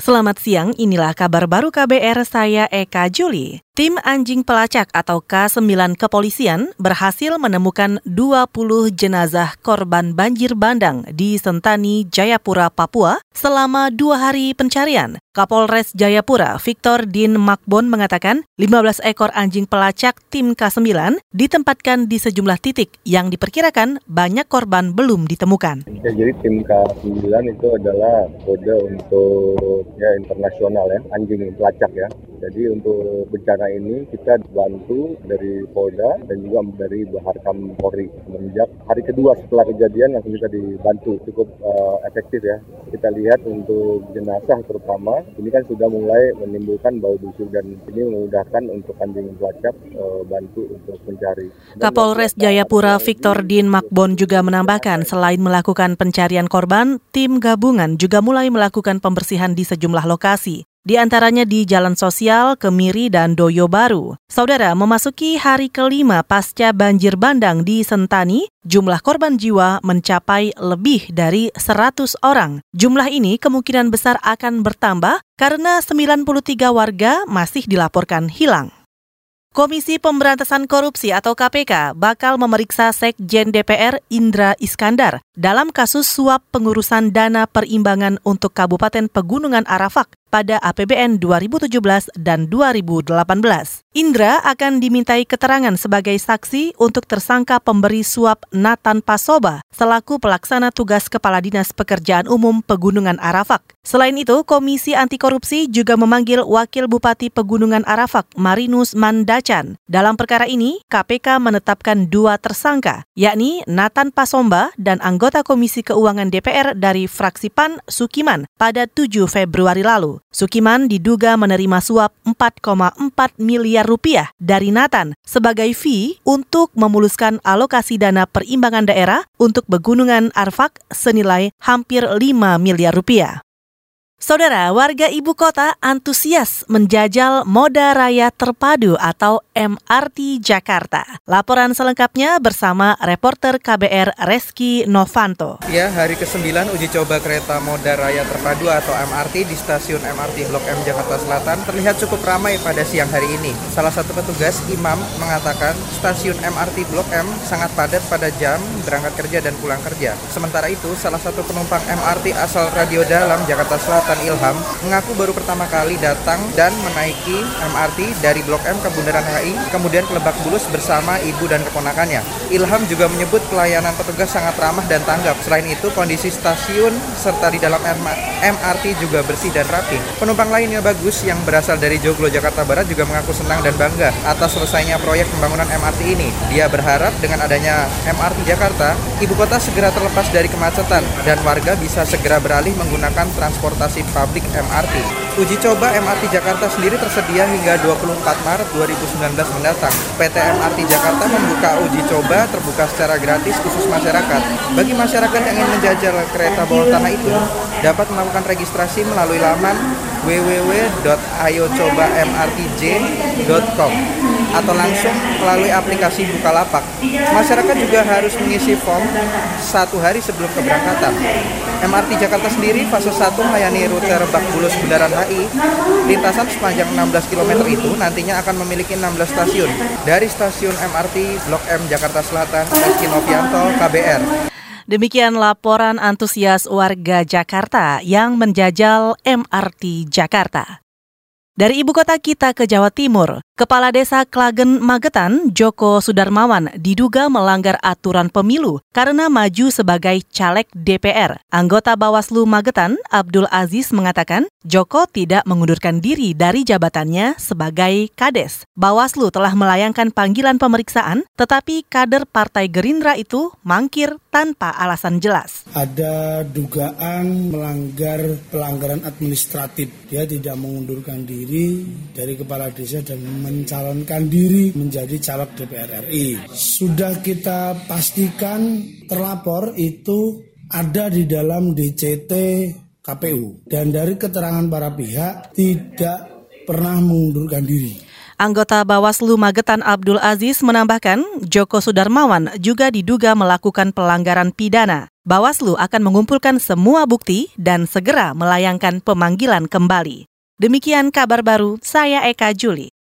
Selamat siang, inilah kabar baru KBR saya Eka Juli. Tim anjing pelacak atau K9 kepolisian berhasil menemukan 20 jenazah korban banjir bandang di Sentani, Jayapura, Papua selama dua hari pencarian. Kapolres Jayapura, Victor Din Makbon mengatakan 15 ekor anjing pelacak tim K9 ditempatkan di sejumlah titik yang diperkirakan banyak korban belum ditemukan. Ya, jadi tim K9 itu adalah kode untuk ya internasional ya, anjing pelacak ya. Jadi untuk bencana ini kita bantu dari Polda dan juga dari Baharkam Polri. Semenjak hari kedua setelah kejadian langsung kita dibantu cukup uh, efektif ya. Kita lihat untuk jenazah terutama ini kan sudah mulai menimbulkan bau busuk dan ini memudahkan untuk anjing pelacak uh, bantu untuk mencari. Dan Kapolres Jayapura Victor Din Makbon juga menambahkan selain melakukan pencarian korban, tim gabungan juga mulai melakukan pembersihan di sejumlah lokasi di antaranya di Jalan Sosial, Kemiri, dan Doyo Baru. Saudara, memasuki hari kelima pasca banjir bandang di Sentani, jumlah korban jiwa mencapai lebih dari 100 orang. Jumlah ini kemungkinan besar akan bertambah karena 93 warga masih dilaporkan hilang. Komisi Pemberantasan Korupsi atau KPK bakal memeriksa Sekjen DPR Indra Iskandar dalam kasus suap pengurusan dana perimbangan untuk Kabupaten Pegunungan Arafak pada APBN 2017 dan 2018. Indra akan dimintai keterangan sebagai saksi untuk tersangka pemberi suap Nathan Pasoba selaku pelaksana tugas Kepala Dinas Pekerjaan Umum Pegunungan Arafak. Selain itu, Komisi Anti Korupsi juga memanggil Wakil Bupati Pegunungan Arafak Marinus Mandacan. Dalam perkara ini, KPK menetapkan dua tersangka, yakni Nathan Pasomba dan anggota Komisi Keuangan DPR dari fraksi PAN Sukiman pada 7 Februari lalu. Sukiman diduga menerima suap 4,4 miliar rupiah dari Nathan sebagai fee untuk memuluskan alokasi dana perimbangan daerah untuk pegunungan Arfak senilai hampir 5 miliar rupiah. Saudara, warga ibu kota antusias menjajal moda raya terpadu atau MRT Jakarta. Laporan selengkapnya bersama reporter KBR Reski Novanto. Ya, hari ke-9 uji coba kereta moda raya terpadu atau MRT di stasiun MRT Blok M Jakarta Selatan terlihat cukup ramai pada siang hari ini. Salah satu petugas, Imam, mengatakan stasiun MRT Blok M sangat padat pada jam berangkat kerja dan pulang kerja. Sementara itu, salah satu penumpang MRT asal Radio Dalam Jakarta Selatan Selatan Ilham mengaku baru pertama kali datang dan menaiki MRT dari Blok M ke Bundaran HI, kemudian ke Lebak Bulus bersama ibu dan keponakannya. Ilham juga menyebut pelayanan petugas sangat ramah dan tanggap. Selain itu, kondisi stasiun serta di dalam MRT juga bersih dan rapi. Penumpang lainnya bagus yang berasal dari Joglo, Jakarta Barat juga mengaku senang dan bangga atas selesainya proyek pembangunan MRT ini. Dia berharap dengan adanya MRT Jakarta, ibu kota segera terlepas dari kemacetan dan warga bisa segera beralih menggunakan transportasi transportasi publik MRT. Uji coba MRT Jakarta sendiri tersedia hingga 24 Maret 2019 mendatang. PT MRT Jakarta membuka uji coba terbuka secara gratis khusus masyarakat. Bagi masyarakat yang ingin menjajal kereta bawah tanah itu, dapat melakukan registrasi melalui laman www.ayocobamrtj.com atau langsung melalui aplikasi Bukalapak. Masyarakat juga harus mengisi form satu hari sebelum keberangkatan. MRT Jakarta sendiri fase 1 melayani rute Lebak Bulus Bundaran HI. Lintasan sepanjang 16 km itu nantinya akan memiliki 16 stasiun. Dari stasiun MRT Blok M Jakarta Selatan, Reski Novianto, KBR. Demikian laporan antusias warga Jakarta yang menjajal MRT Jakarta. Dari ibu kota kita ke Jawa Timur, Kepala Desa Klagen Magetan, Joko Sudarmawan, diduga melanggar aturan pemilu karena maju sebagai caleg DPR. Anggota Bawaslu Magetan, Abdul Aziz mengatakan, Joko tidak mengundurkan diri dari jabatannya sebagai Kades. Bawaslu telah melayangkan panggilan pemeriksaan, tetapi kader Partai Gerindra itu mangkir tanpa alasan jelas. Ada dugaan melanggar pelanggaran administratif. Dia tidak mengundurkan diri dari kepala desa dan mencalonkan diri menjadi caleg DPR RI. Sudah kita pastikan terlapor itu ada di dalam DCT KPU dan dari keterangan para pihak tidak pernah mengundurkan diri. Anggota Bawaslu Magetan Abdul Aziz menambahkan, Joko Sudarmawan juga diduga melakukan pelanggaran pidana. Bawaslu akan mengumpulkan semua bukti dan segera melayangkan pemanggilan kembali. Demikian kabar baru, saya Eka Juli.